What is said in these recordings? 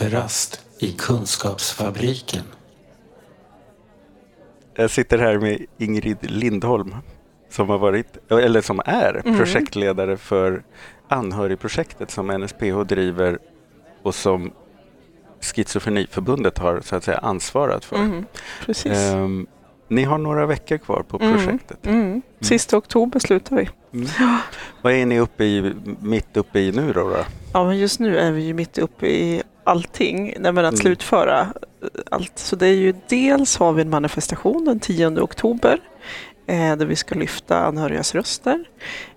Kafferast i Kunskapsfabriken. Jag sitter här med Ingrid Lindholm som har varit, eller som är Mm. projektledare för anhörigprojektet som NSPH driver och som Schizofreniförbundet har så att säga ansvarat för. Mm, precis. Ehm, ni har några veckor kvar på Mm. projektet. Mm. Sista oktober slutar vi. Mm. Vad är ni uppe i, mitt uppe i nu då? då? Ja, men just nu är vi ju mitt uppe i allting, nej, men att Mm. slutföra eh, allt. Så det är ju dels har vi en manifestation den 10 oktober eh, där vi ska lyfta anhörigas röster.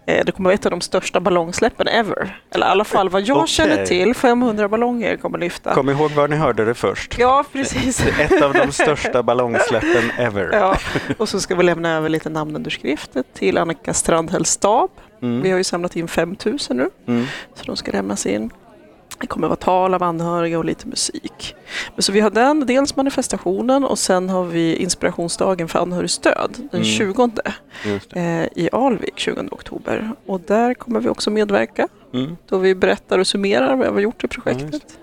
Eh, det kommer vara ett av de största ballongsläppen ever. Eller i alla fall vad jag Okej. känner till, 500 ballonger kommer lyfta. Kom ihåg var ni hörde det först. Ja, precis. Ett av de största ballongsläppen ever. Ja, och så ska vi lämna över lite namnunderskrifter till Annika Strandhälls stab. Vi Mm. har ju samlat in 5000 nu. Mm. Så de ska lämnas in. Det kommer vara tal av anhöriga och lite musik. Men så vi har den, dels manifestationen och sen har vi inspirationsdagen för anhörigstöd den Mm. 20 Just det. eh, i Alvik 20 oktober. Och där kommer vi också medverka Mm. då vi berättar och summerar vad vi har gjort i Ja, projektet. just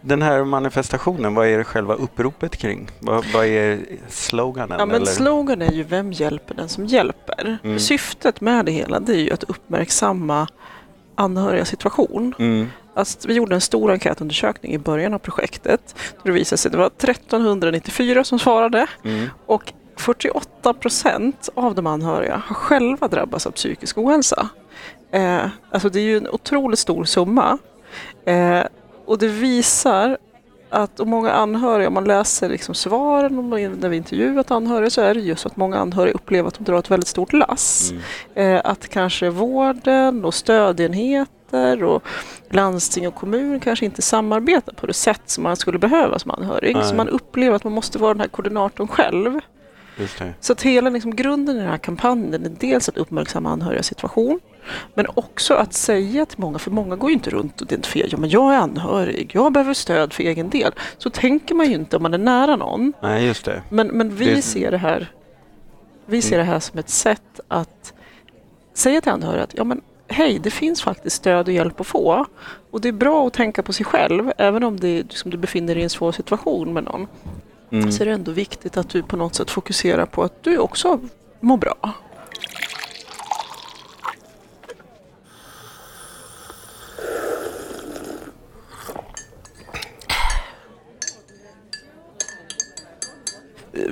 Den här manifestationen, vad är det själva uppropet kring? Vad, vad är sloganen? Ja, men eller? slogan är ju Vem hjälper den som hjälper? Mm. Syftet med det hela det är ju att uppmärksamma anhöriga situation. mm. Alltså, vi gjorde en stor enkätundersökning i början av projektet. Då det visade sig att det var 1394 som svarade Mm. och 48 procent av de anhöriga har själva drabbats av psykisk ohälsa. Eh, alltså det är ju en otroligt stor summa. Eh, och det visar att och många anhöriga, om man läser liksom svaren om- när vi intervjuat anhöriga så är det just att många anhöriga upplever att de drar ett väldigt stort lass. Mm. Eh, att kanske vården och stödenheter och landsting och kommun kanske inte samarbetar på det sätt som man skulle behöva som anhörig. Nej. Så man upplever att man måste vara den här koordinatorn själv. Så att hela liksom grunden i den här kampanjen är dels att uppmärksamma anhöriga situation men också att säga till många, för många går ju inte runt och identifierar, ja men jag är anhörig, jag behöver stöd för egen del. Så tänker man ju inte om man är nära någon. Nej, just det. Men, men vi Det- ser det här vi ser det här som ett sätt att säga till anhöriga att ja, men, hej, det finns faktiskt stöd och hjälp att få. Och det är bra att tänka på sig själv, även om det, liksom, du befinner dig i en svår situation med någon. Mm. Så är det ändå viktigt att du på något sätt fokuserar på att du också mår bra.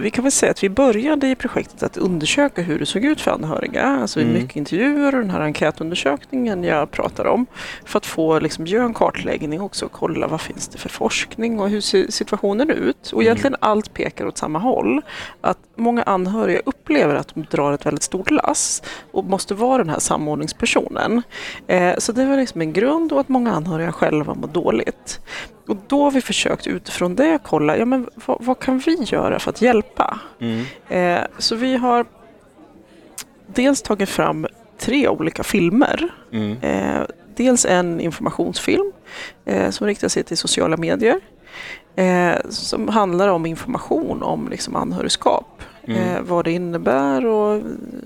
Vi kan väl säga att vi började i projektet att undersöka hur det såg ut för anhöriga. Alltså Mm. mycket intervjuer och den här enkätundersökningen jag pratar om. För att få liksom, göra en kartläggning också och kolla vad finns det för forskning och hur ser situationen ut. Och egentligen allt pekar åt samma håll. Att många anhöriga upplever att de drar ett väldigt stort lass och måste vara den här samordningspersonen. Eh, så det var liksom en grund och att många anhöriga själva mår dåligt. Och då har vi försökt utifrån det kolla, ja men vad, vad kan vi göra för att hjälpa? Mm. Eh, så vi har dels tagit fram tre olika filmer. Mm. Eh, dels en informationsfilm eh, som riktar sig till sociala medier. Eh, som handlar om information om liksom, anhörigskap. Mm. Eh, vad det innebär och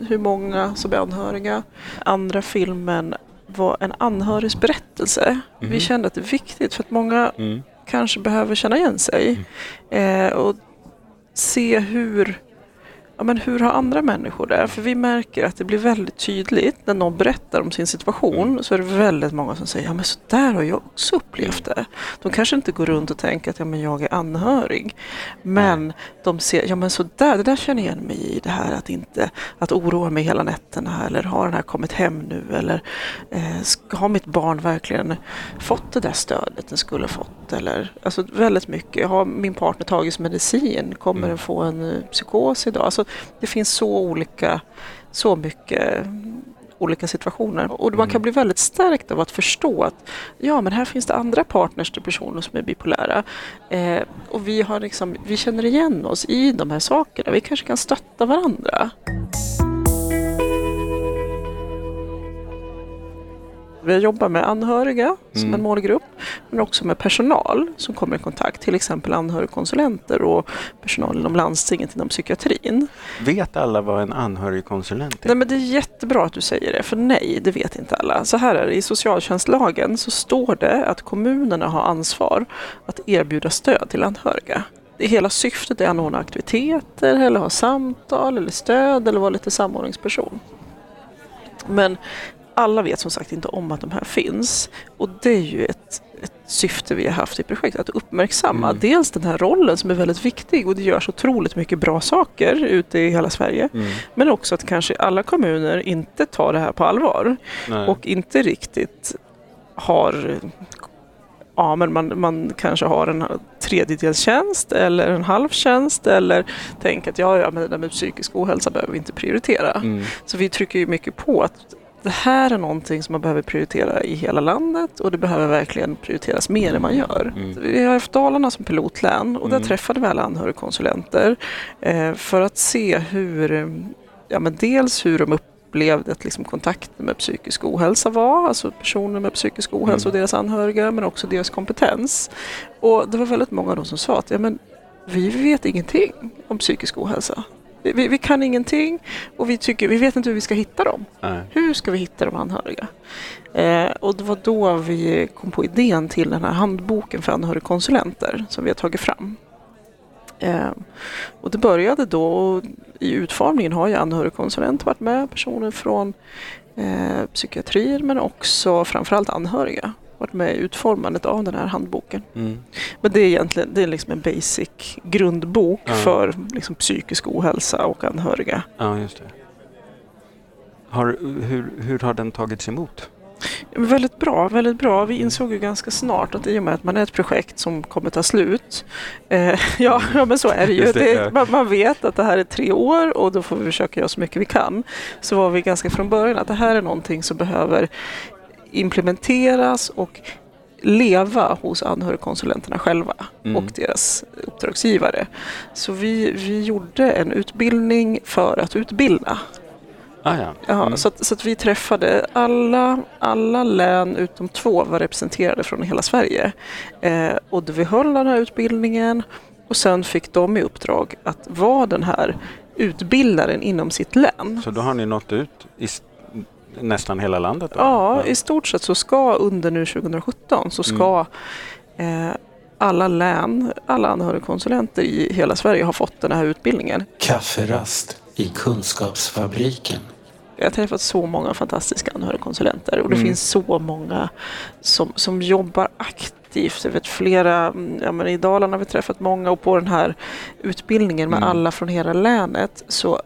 hur många som är anhöriga. Andra filmen var en anhörigs berättelse. Mhm. Vi kände att det är viktigt för att många Mm. kanske behöver känna igen sig. Eh, och se hur, ja, men hur har andra människor det? För vi märker att det blir väldigt tydligt när någon berättar om sin situation så är det väldigt många som säger ja men så där har jag också upplevt det. De kanske inte går runt och tänker att ja, men jag är anhörig. Men de ser, ja men så där, det där känner jag igen mig i. Det här att inte att oroa mig hela nätterna eller har den här kommit hem nu eller eh, har mitt barn verkligen fått det där stödet den skulle ha fått? Eller, alltså väldigt mycket. Har min partner tagit medicin? Kommer Mm. den få en eh, psykos idag? Alltså, det finns så olika, så mycket mm, olika situationer. Och man Mm. kan bli väldigt stärkt av att förstå att ja, men här finns det andra partners till personer som är bipolära. Eh, och vi, har liksom, vi känner igen oss i de här sakerna. Vi kanske kan stötta varandra. Vi jobbar med anhöriga som Mm. en målgrupp, men också med personal som kommer i kontakt, till exempel anhörigkonsulenter och personal inom landstinget inom psykiatrin. Vet alla vad en anhörigkonsulent är? Nej, men det är jättebra att du säger det, för nej, det vet inte alla. Så här är det, i socialtjänstlagen så står det att kommunerna har ansvar att erbjuda stöd till anhöriga. Hela syftet är att anordna aktiviteter, eller ha samtal, eller stöd, eller vara lite samordningsperson. Men alla vet som sagt inte om att de här finns. Och det är ju ett, ett syfte vi har haft i projektet, att uppmärksamma Mm. dels den här rollen som är väldigt viktig och det görs otroligt mycket bra saker ute i hela Sverige. Mm. Men också att kanske alla kommuner inte tar det här på allvar Nej. och inte riktigt har Ja, men man, man kanske har en tredjedelstjänst eller en halvtjänst eller tänker att ja, ja, men det där med psykisk ohälsa behöver vi inte prioritera. Mm. Så vi trycker ju mycket på att det här är någonting som man behöver prioritera i hela landet och det behöver verkligen prioriteras mer än man gör. Mm. Vi har haft Dalarna som pilotlän och där Mm. träffade vi alla anhörigkonsulenter eh, för att se hur, ja men dels hur de upplevde att liksom kontakten med psykisk ohälsa var, alltså personer med psykisk ohälsa och Mm. deras anhöriga, men också deras kompetens. Och det var väldigt många av dem som sa att ja, men vi vet ingenting om psykisk ohälsa. Vi, vi, kan ingenting och vi, tycker, vi vet inte hur vi ska hitta dem. Nej. Hur ska vi hitta de anhöriga? Eh, och det var då vi kom på idén till den här handboken för anhörigkonsulenter som vi har tagit fram. Eh, och det började då, och i utformningen har ju anhörigkonsulent varit med, personer från eh, psykiatrier men också framförallt anhöriga varit med i utformandet av den här handboken. Mm. Men det är egentligen det är liksom en basic grundbok Ja. för liksom, psykisk ohälsa och anhöriga. Ja, just det. Har, hur, hur har den tagits emot? Väldigt bra, väldigt bra. Vi insåg ju ganska snart att i och med att man är ett projekt som kommer ta slut. Eh, ja, ja, men så är det ju. Det, man, man vet att det här är tre år och då får vi försöka göra så mycket vi kan. Så var vi ganska från början att det här är någonting som behöver implementeras och leva hos anhörigkonsulenterna själva Mm. och deras uppdragsgivare. Så vi, vi gjorde en utbildning för att utbilda. Ah, ja. Ja, Mm. så, att, så att vi träffade alla, alla län utom två var representerade från hela Sverige. Eh, och vi höll den här utbildningen och sen fick de i uppdrag att vara den här utbildaren inom sitt län. Så då har ni nått ut i nästan hela landet? Då? Ja, i stort sett så ska under nu 2017 så ska eh, alla län, alla anhörigkonsulenter i hela Sverige ha fått den här utbildningen. Kafferast i Kunskapsfabriken. Jag har träffat så många fantastiska anhörigkonsulenter och det Mm. finns så många som, som jobbar aktivt. Jag vet flera, mm, ja, men i Dalarna har vi träffat många och på den här utbildningen med Mm. alla från hela länet så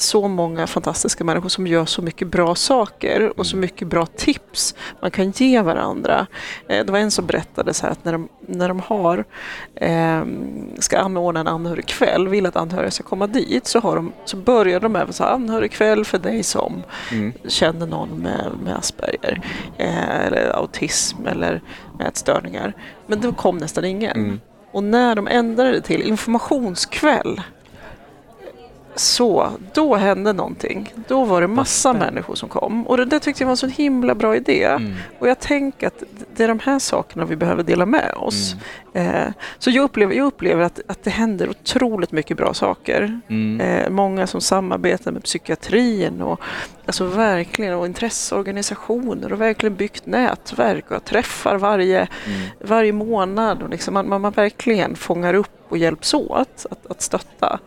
så många fantastiska människor som gör så mycket bra saker och så Mm. mycket bra tips man kan ge varandra. Eh, Det var en som berättade så här att när de, när de har, eh, ska anordna en anhörigkväll, vill att anhöriga ska komma dit, så, har de, så börjar de med så här, anhörigkväll för dig som Mm. känner någon med, med Asperger eh, eller autism eller ätstörningar. Men det kom nästan ingen. Mm. Och när de ändrade det till informationskväll så, då hände någonting. Då var det massa spännande. människor som kom. Och det där tyckte jag var en så himla bra idé. Mm. Och jag tänker att det är de här sakerna vi behöver dela med oss. Mm. Eh, så jag upplever, jag upplever att, att det händer otroligt mycket bra saker. Mm. Eh, många som samarbetar med psykiatrin och alltså verkligen och intresseorganisationer och verkligen byggt nätverk och träffar varje, Mm. varje månad. Och liksom man, man, man verkligen fångar upp och hjälps åt att, att stötta.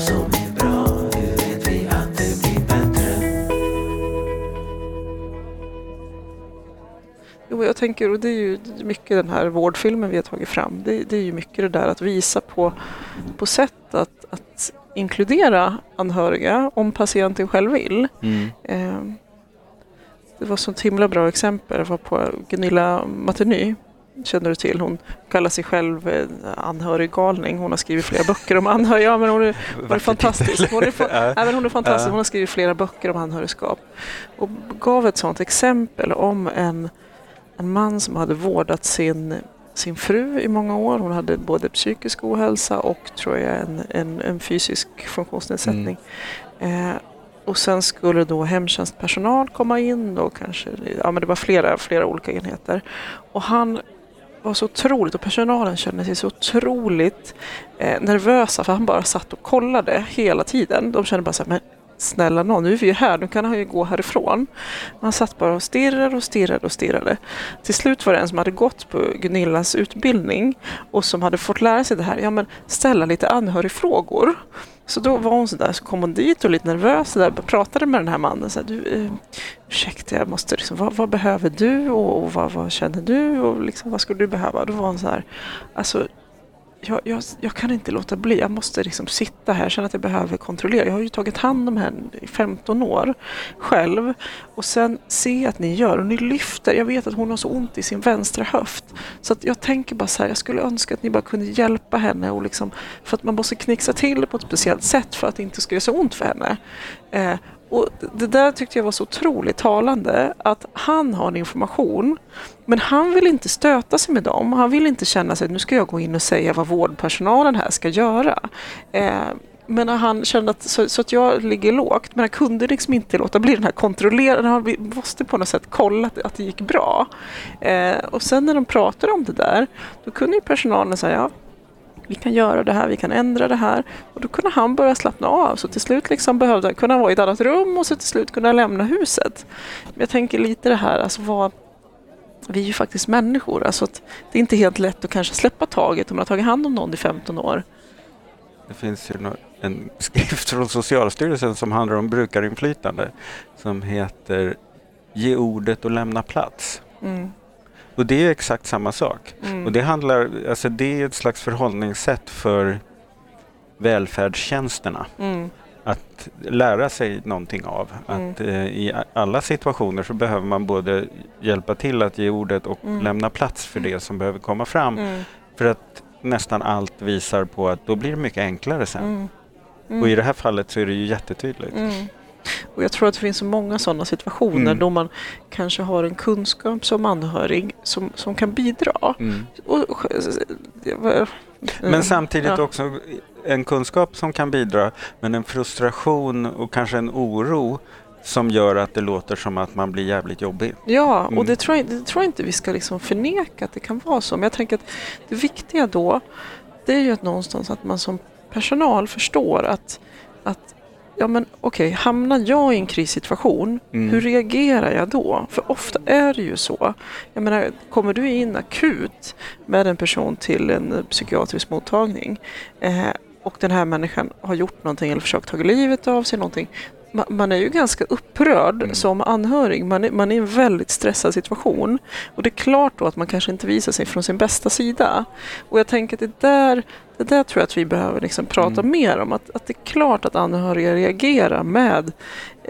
Hur vet vi vad som är bra? Hur vet vi att det blir bättre? Jo, jag tänker, och det är ju mycket den här vårdfilmen vi har tagit fram. Det, det är ju mycket det där att visa på, på sätt att, att inkludera anhöriga om patienten själv vill. Mm. Eh, det var ett himla bra exempel. Jag var på Gunilla Marteny. Känner du till? Hon kallar sig själv eh, anhöriggalning. Hon har skrivit flera böcker om anhöriga. Ja, men hon är, hon är fantastisk. Hon är, fa- Ja. ja, men hon är fantastisk. Hon har skrivit flera böcker om anhörigskap. Och gav ett sådant exempel om en, en man som hade vårdat sin, sin fru i många år. Hon hade både psykisk ohälsa och tror jag en, en, en fysisk funktionsnedsättning. Eh, och sen skulle då hemtjänstpersonal komma in och kanske, ja men det var flera, flera olika enheter. Och han var så otroligt och personalen kände sig så otroligt eh, nervösa för han bara satt och kollade hela tiden. De kände bara så här, men snälla nån, nu är vi ju här, nu kan han ju gå härifrån. Man satt bara och stirrade och stirrade och stirrade. Till slut var det en som hade gått på Gunillas utbildning och som hade fått lära sig det här, ja men ställa lite anhörigfrågor. Så då var hon så där, så kom hon dit och lite nervös och där, pratade med den här mannen. Så här, du, eh, ursäkta, jag måste liksom, vad, vad behöver du och, och vad, vad, känner du och liksom, vad skulle du behöva? Då var hon så här, alltså jag, jag, jag, kan inte låta bli. Jag måste liksom sitta här. Jag känner att jag behöver kontrollera. Jag har ju tagit hand om henne i 15 år själv. Och sen se att ni gör och ni lyfter. Jag vet att hon har så ont i sin vänstra höft. Så att jag tänker bara så här. Jag skulle önska att ni bara kunde hjälpa henne. Och liksom, för att man måste knixa till på ett speciellt sätt för att det inte ska göra så ont för henne. Eh, och Det där tyckte jag var så otroligt talande, att han har information men han vill inte stöta sig med dem. Han vill inte känna sig nu ska jag gå in och säga vad vårdpersonalen här ska göra. Eh, men han kände att, så, så, att jag ligger lågt, men han kunde liksom inte låta bli den här kontrollerande, han måste på något sätt kolla att, att det gick bra. Eh, och sen när de pratade om det där, då kunde ju personalen säga, ja, vi kan göra det här, vi kan ändra det här. Och då kunde han börja slappna av. Så till slut liksom behövde han kunna vara i ett annat rum och så till slut kunna lämna huset. Men jag tänker lite det här, alltså vad, vi är ju faktiskt människor. Alltså att det är inte helt lätt att kanske släppa taget om man har tagit hand om någon i 15 år. Det finns ju en skrift från Socialstyrelsen som handlar om brukarinflytande som heter Ge ordet och lämna plats. Mm. Och det är exakt samma sak. Mm. Och det, handlar, alltså det är ett slags förhållningssätt för välfärdstjänsterna. Mm. Att lära sig någonting av. Mm. Att eh, I alla situationer så behöver man både hjälpa till att ge ordet och mm. lämna plats för det som behöver komma fram. Mm. För att nästan allt visar på att då blir det mycket enklare sen. Och i det här fallet så är det ju jättetydligt. Och jag tror att det finns så många sådana situationer mm. då man kanske har en kunskap som anhörig som, som kan bidra. Mm. Och, men samtidigt ja. också en kunskap som kan bidra, men en frustration och kanske en oro som gör att det låter som att man blir jävligt jobbig. Ja, och mm. det, tror jag, det tror jag inte vi ska liksom förneka att det kan vara så. Men jag tänker att det viktiga då, det är ju att någonstans att man som personal förstår att, att ja men okej, okay, hamnar jag i en krissituation, mm. hur reagerar jag då? För ofta är det ju så. Jag menar, kommer du in akut med en person till en psykiatrisk mottagning eh, och den här människan har gjort någonting eller försökt ta livet av sig någonting, man är ju ganska upprörd mm. som anhörig. Man är, man är i en väldigt stressad situation. Och det är klart då att man kanske inte visar sig från sin bästa sida. Och jag tänker att det där, det där tror jag att vi behöver liksom prata mm. mer om. Att, att det är klart att anhöriga reagerar med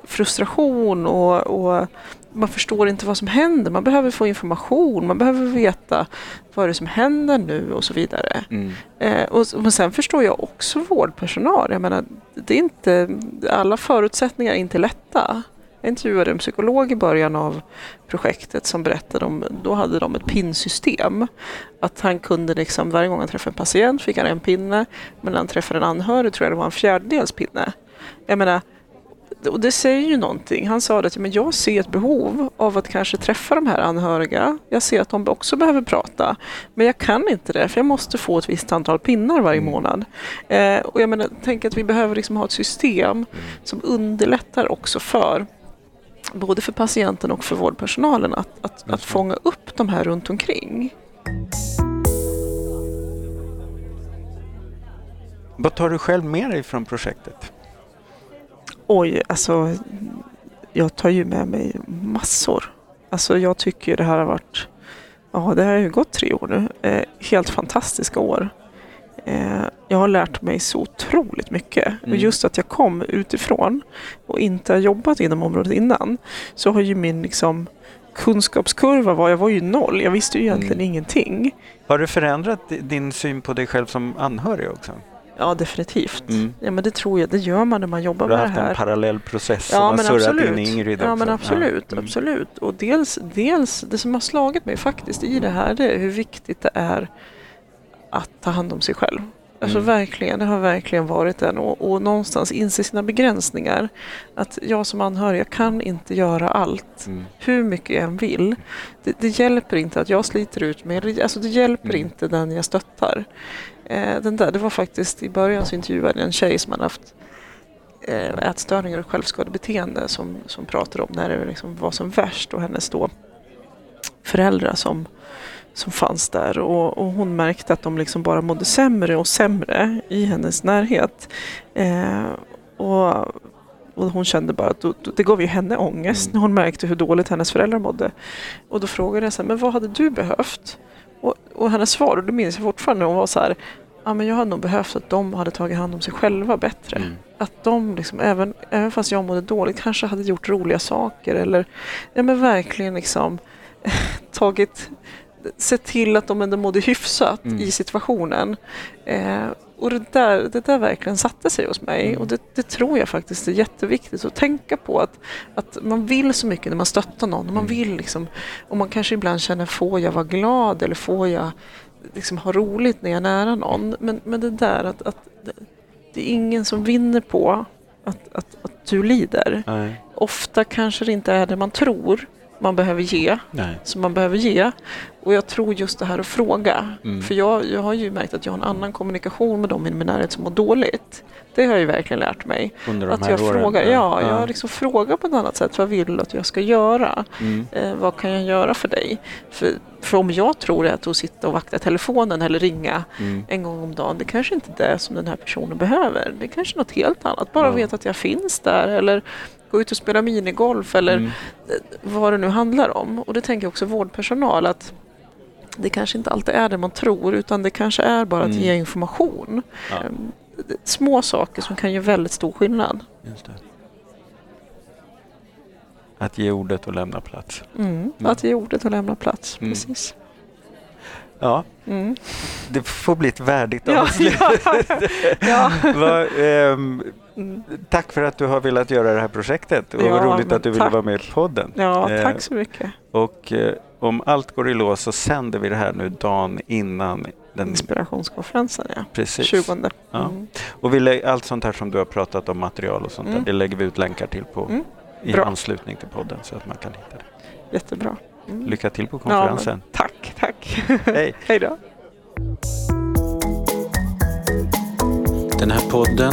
frustration och, och man förstår inte vad som händer. Man behöver få information, man behöver veta vad det är som händer nu och så vidare. Mm. Eh, och, men sen förstår jag också vårdpersonal. Jag menar, det är inte, alla förutsättningar är inte lätta. Jag intervjuade en psykolog i början av projektet som berättade om, då hade de ett pinsystem. Att han kunde liksom, varje gång han träffade en patient fick han en pinne, men när han träffade en anhörig tror jag det var en fjärdedels pinne. Jag menar, och det säger ju någonting. Han sa att men jag ser ett behov av att kanske träffa de här anhöriga. Jag ser att de också behöver prata. Men jag kan inte det, för jag måste få ett visst antal pinnar varje mm. månad. Eh, och jag menar, tänker att vi behöver liksom ha ett system som underlättar också för både för patienten och för vårdpersonalen att, att, att fånga upp de här runt omkring. Vad tar du själv med dig från projektet? Oj, alltså jag tar ju med mig massor. Alltså jag tycker det här har varit, ja det har ju gått tre år nu, eh, helt fantastiska år. Eh, jag har lärt mig så otroligt mycket. Mm. Och just att jag kom utifrån och inte har jobbat inom området innan så har ju min liksom, kunskapskurva var, jag var ju noll. Jag visste ju egentligen mm. ingenting. Har det förändrat din syn på dig själv som anhörig också? Ja, definitivt. Mm. Ja, men det tror jag. Det gör man när man jobbar med det här. Du har haft en parallell process ja, som har surrat absolut. in i Ingrid Ja, men absolut. Ja. Mm. absolut. Och dels, dels, det som har slagit mig faktiskt i det här, det är hur viktigt det är att ta hand om sig själv. Alltså Mm. verkligen, det har verkligen varit den. Och, och någonstans inse sina begränsningar. Att jag som anhörig, jag kan inte göra allt. Mm. Hur mycket jag än vill. Det, det hjälper inte att jag sliter ut mig. Alltså det hjälper Mm. inte den jag stöttar. Eh, den där, det var faktiskt i början så intervjuade jag en tjej som hade haft eh, ätstörningar och självskadebeteende som, som pratade om när det liksom var som värst och hennes då föräldrar som, som fanns där och, och hon märkte att de liksom bara mådde sämre och sämre i hennes närhet. Eh, och, och hon kände bara att då, det gav ju henne ångest Mm. när hon märkte hur dåligt hennes föräldrar mådde. Och då frågade jag så här, men vad hade du behövt? Och, och hennes svar, och det minns jag fortfarande, hon var så här, ja men jag hade nog behövt att de hade tagit hand om sig själva bättre. Mm. Att de, liksom, även, även fast jag mådde dåligt, kanske hade gjort roliga saker eller ja, men verkligen liksom tagit, sett till att de ändå mådde hyfsat Mm. i situationen. Eh, och det där, det där verkligen satte sig hos mig Mm. och det, det tror jag faktiskt är jätteviktigt att tänka på att, att man vill så mycket när man stöttar någon. Och man Mm. vill liksom, och man kanske ibland känner, får jag vara glad eller får jag liksom ha roligt när jag är nära någon? Men, men det där att, att det, det är ingen som vinner på att, att, att du lider. Nej. Ofta kanske det inte är det man tror man behöver ge, Nej. som man behöver ge. Och jag tror just det här att fråga. Mm. För jag, jag har ju märkt att jag har en annan kommunikation med dem i min närhet som mår dåligt. Det har jag ju verkligen lärt mig. Under de Att här jag åren. frågar, ja, jag liksom frågar på ett annat sätt. Vad vill du att jag ska göra? Mm. Eh, vad kan jag göra för dig? För, för om jag tror att att sitta och vakta telefonen eller ringa Mm. en gång om dagen, det kanske inte är det som den här personen behöver. Det är kanske något helt annat. Bara Ja. veta att jag finns där eller gå ut och spela minigolf eller Mm. vad det nu handlar om. Och det tänker jag också vårdpersonal att det kanske inte alltid är det man tror utan det kanske är bara att Mm. ge information. Ja. Ehm, Små saker som kan göra väldigt stor skillnad. Att ge ordet och lämna plats. Mm. Att ge ordet och lämna plats. Mm. Precis. Ja, Mm. det får bli ett värdigt Ja, avslut. ja, ja. Va, ehm, Mm. Tack för att du har velat göra det här projektet och Ja, roligt att du ville vara med i podden. ja Eh, tack så mycket. Och eh, om allt går i lås så sänder vi det här nu dagen innan den Inspirationskonferensen ja. precis. 20. Ja. Mm. Och vi lä- allt sånt här som du har pratat om, material och sånt Mm. där, det lägger vi ut länkar till på Mm. i Bra. anslutning till podden så att man kan hitta det. Jättebra. Mm. Lycka till på Ja, konferensen. tack, tack. Hej! Hej då. Den här podden